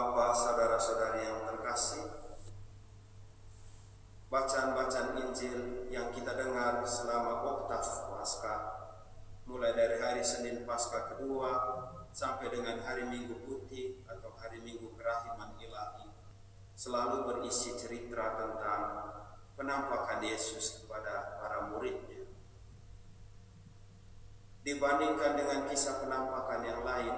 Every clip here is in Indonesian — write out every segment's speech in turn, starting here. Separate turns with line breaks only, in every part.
Bapak, saudara-saudari yang terkasih, bacaan-bacaan Injil yang kita dengar selama oktav Pasca, mulai dari hari Senin Pasca kedua sampai dengan hari Minggu Putih atau hari Minggu Kerahiman Ilahi, selalu berisi cerita tentang penampakan Yesus kepada para muridnya. Dibandingkan dengan kisah penampakan yang lain,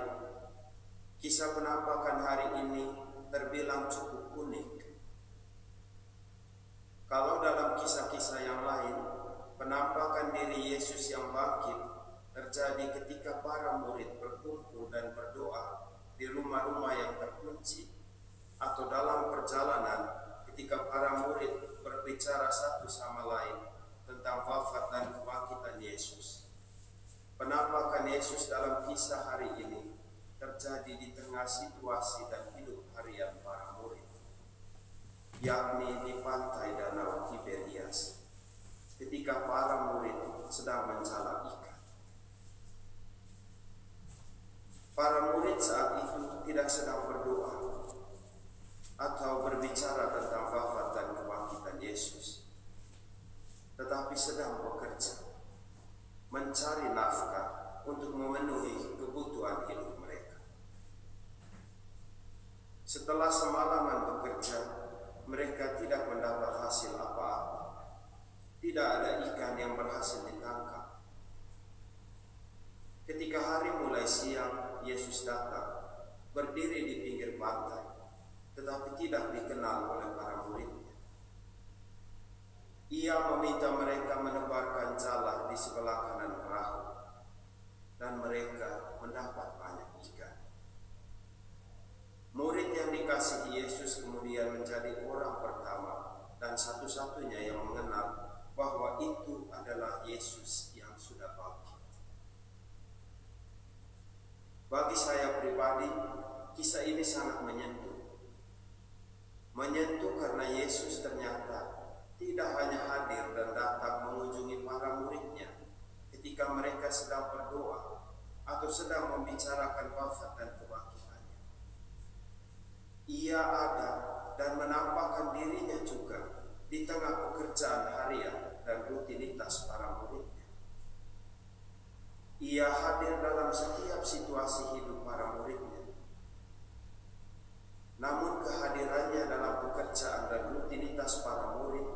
kisah penampakan hari ini terbilang cukup unik. Kalau dalam kisah-kisah yang lain, penampakan diri Yesus yang bangkit terjadi ketika para murid berkumpul dan berdoa di rumah-rumah yang terkunci atau dalam perjalanan ketika para murid berbicara satu sama lain tentang wafat dan kebangkitan Yesus. Penampakan Yesus dalam kisah hari ini terjadi di tengah situasi dan hidup harian para murid, yakni di pantai Danau Tiberias, ketika para murid sedang mencala ikan. Para murid saat itu tidak sedang berdoa atau berbicara tentang wafat dan kebangkitan Yesus, tetapi sedang bekerja, mencari nafkah untuk memenuhi kebutuhan hidup setelah semalaman bekerja, mereka tidak mendapat hasil apa-apa. Tidak ada ikan yang berhasil ditangkap. Ketika hari mulai siang, Yesus datang, berdiri di pinggir pantai, tetapi tidak dikenal oleh para muridnya. Ia meminta mereka menebarkan jala di sebelah kanan perahu, dan mereka mendapat banyak ikan. Dikasihi Yesus kemudian menjadi orang pertama dan satu-satunya yang mengenal bahwa itu adalah Yesus yang sudah bangkit. Bagi saya pribadi, kisah ini sangat menyentuh. Menyentuh karena Yesus ternyata tidak hanya hadir dan datang mengunjungi para muridnya ketika mereka sedang berdoa atau sedang membicarakan wafat dan kebangkitan ia ada dan menampakkan dirinya juga di tengah pekerjaan harian dan rutinitas para muridnya. Ia hadir dalam setiap situasi hidup para muridnya. Namun kehadirannya dalam pekerjaan dan rutinitas para murid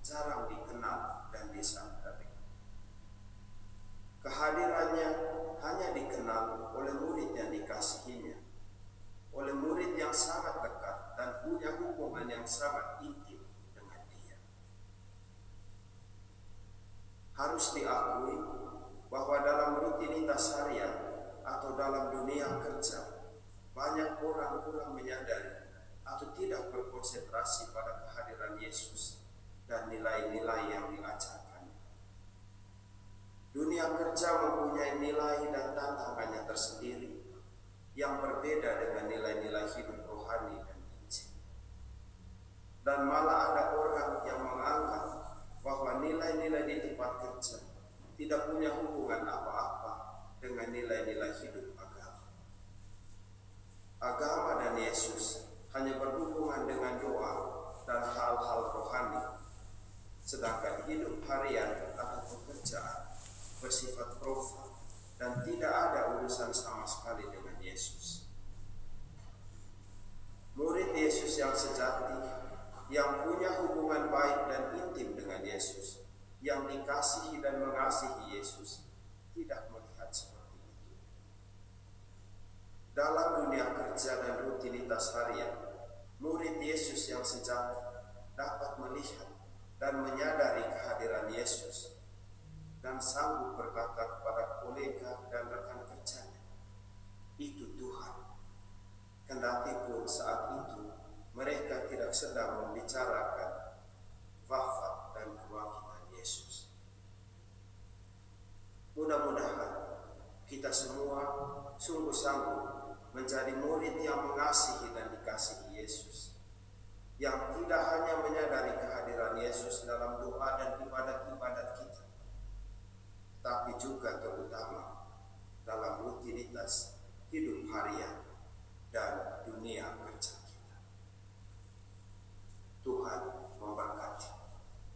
jarang dikenal dan disadari. Kehadirannya hanya dikenal oleh murid yang dikasihinya oleh murid yang sangat dekat dan punya hubungan yang sangat intim dengan dia. Harus diakui bahwa dalam rutinitas harian atau dalam dunia kerja, banyak orang kurang menyadari atau tidak berkonsentrasi pada kehadiran Yesus dan nilai-nilai yang diajarkan. Dunia kerja mempunyai nilai dan tantangannya tersendiri yang berbeda dengan nilai-nilai hidup rohani dan Injil. Dan malah ada orang yang menganggap bahwa nilai-nilai di tempat kerja tidak punya hubungan apa-apa dengan nilai-nilai hidup agama. Agama dan Yesus hanya berhubungan dengan doa dan hal-hal rohani, sedangkan hidup harian atau pekerjaan bersifat profan dan tidak ada urusan sama sekali dengan Yesus. Murid Yesus yang sejati, yang punya hubungan baik dan intim dengan Yesus, yang dikasihi dan mengasihi Yesus, tidak melihat seperti itu. Dalam dunia kerja dan rutinitas harian, murid Yesus yang sejati dapat melihat dan menyadari kehadiran Yesus dan sanggup berkata kepada kolega dan rekan kerjanya, itu Tuhan. Kendati pun saat itu mereka tidak sedang membicarakan wafat dan kebangkitan Yesus. Mudah-mudahan kita semua sungguh sanggup menjadi murid yang mengasihi dan dikasihi Yesus yang tidak hanya menyadari kehadiran Yesus dalam doa dan ibadat-ibadat kita, tapi juga terutama dalam rutinitas hidup harian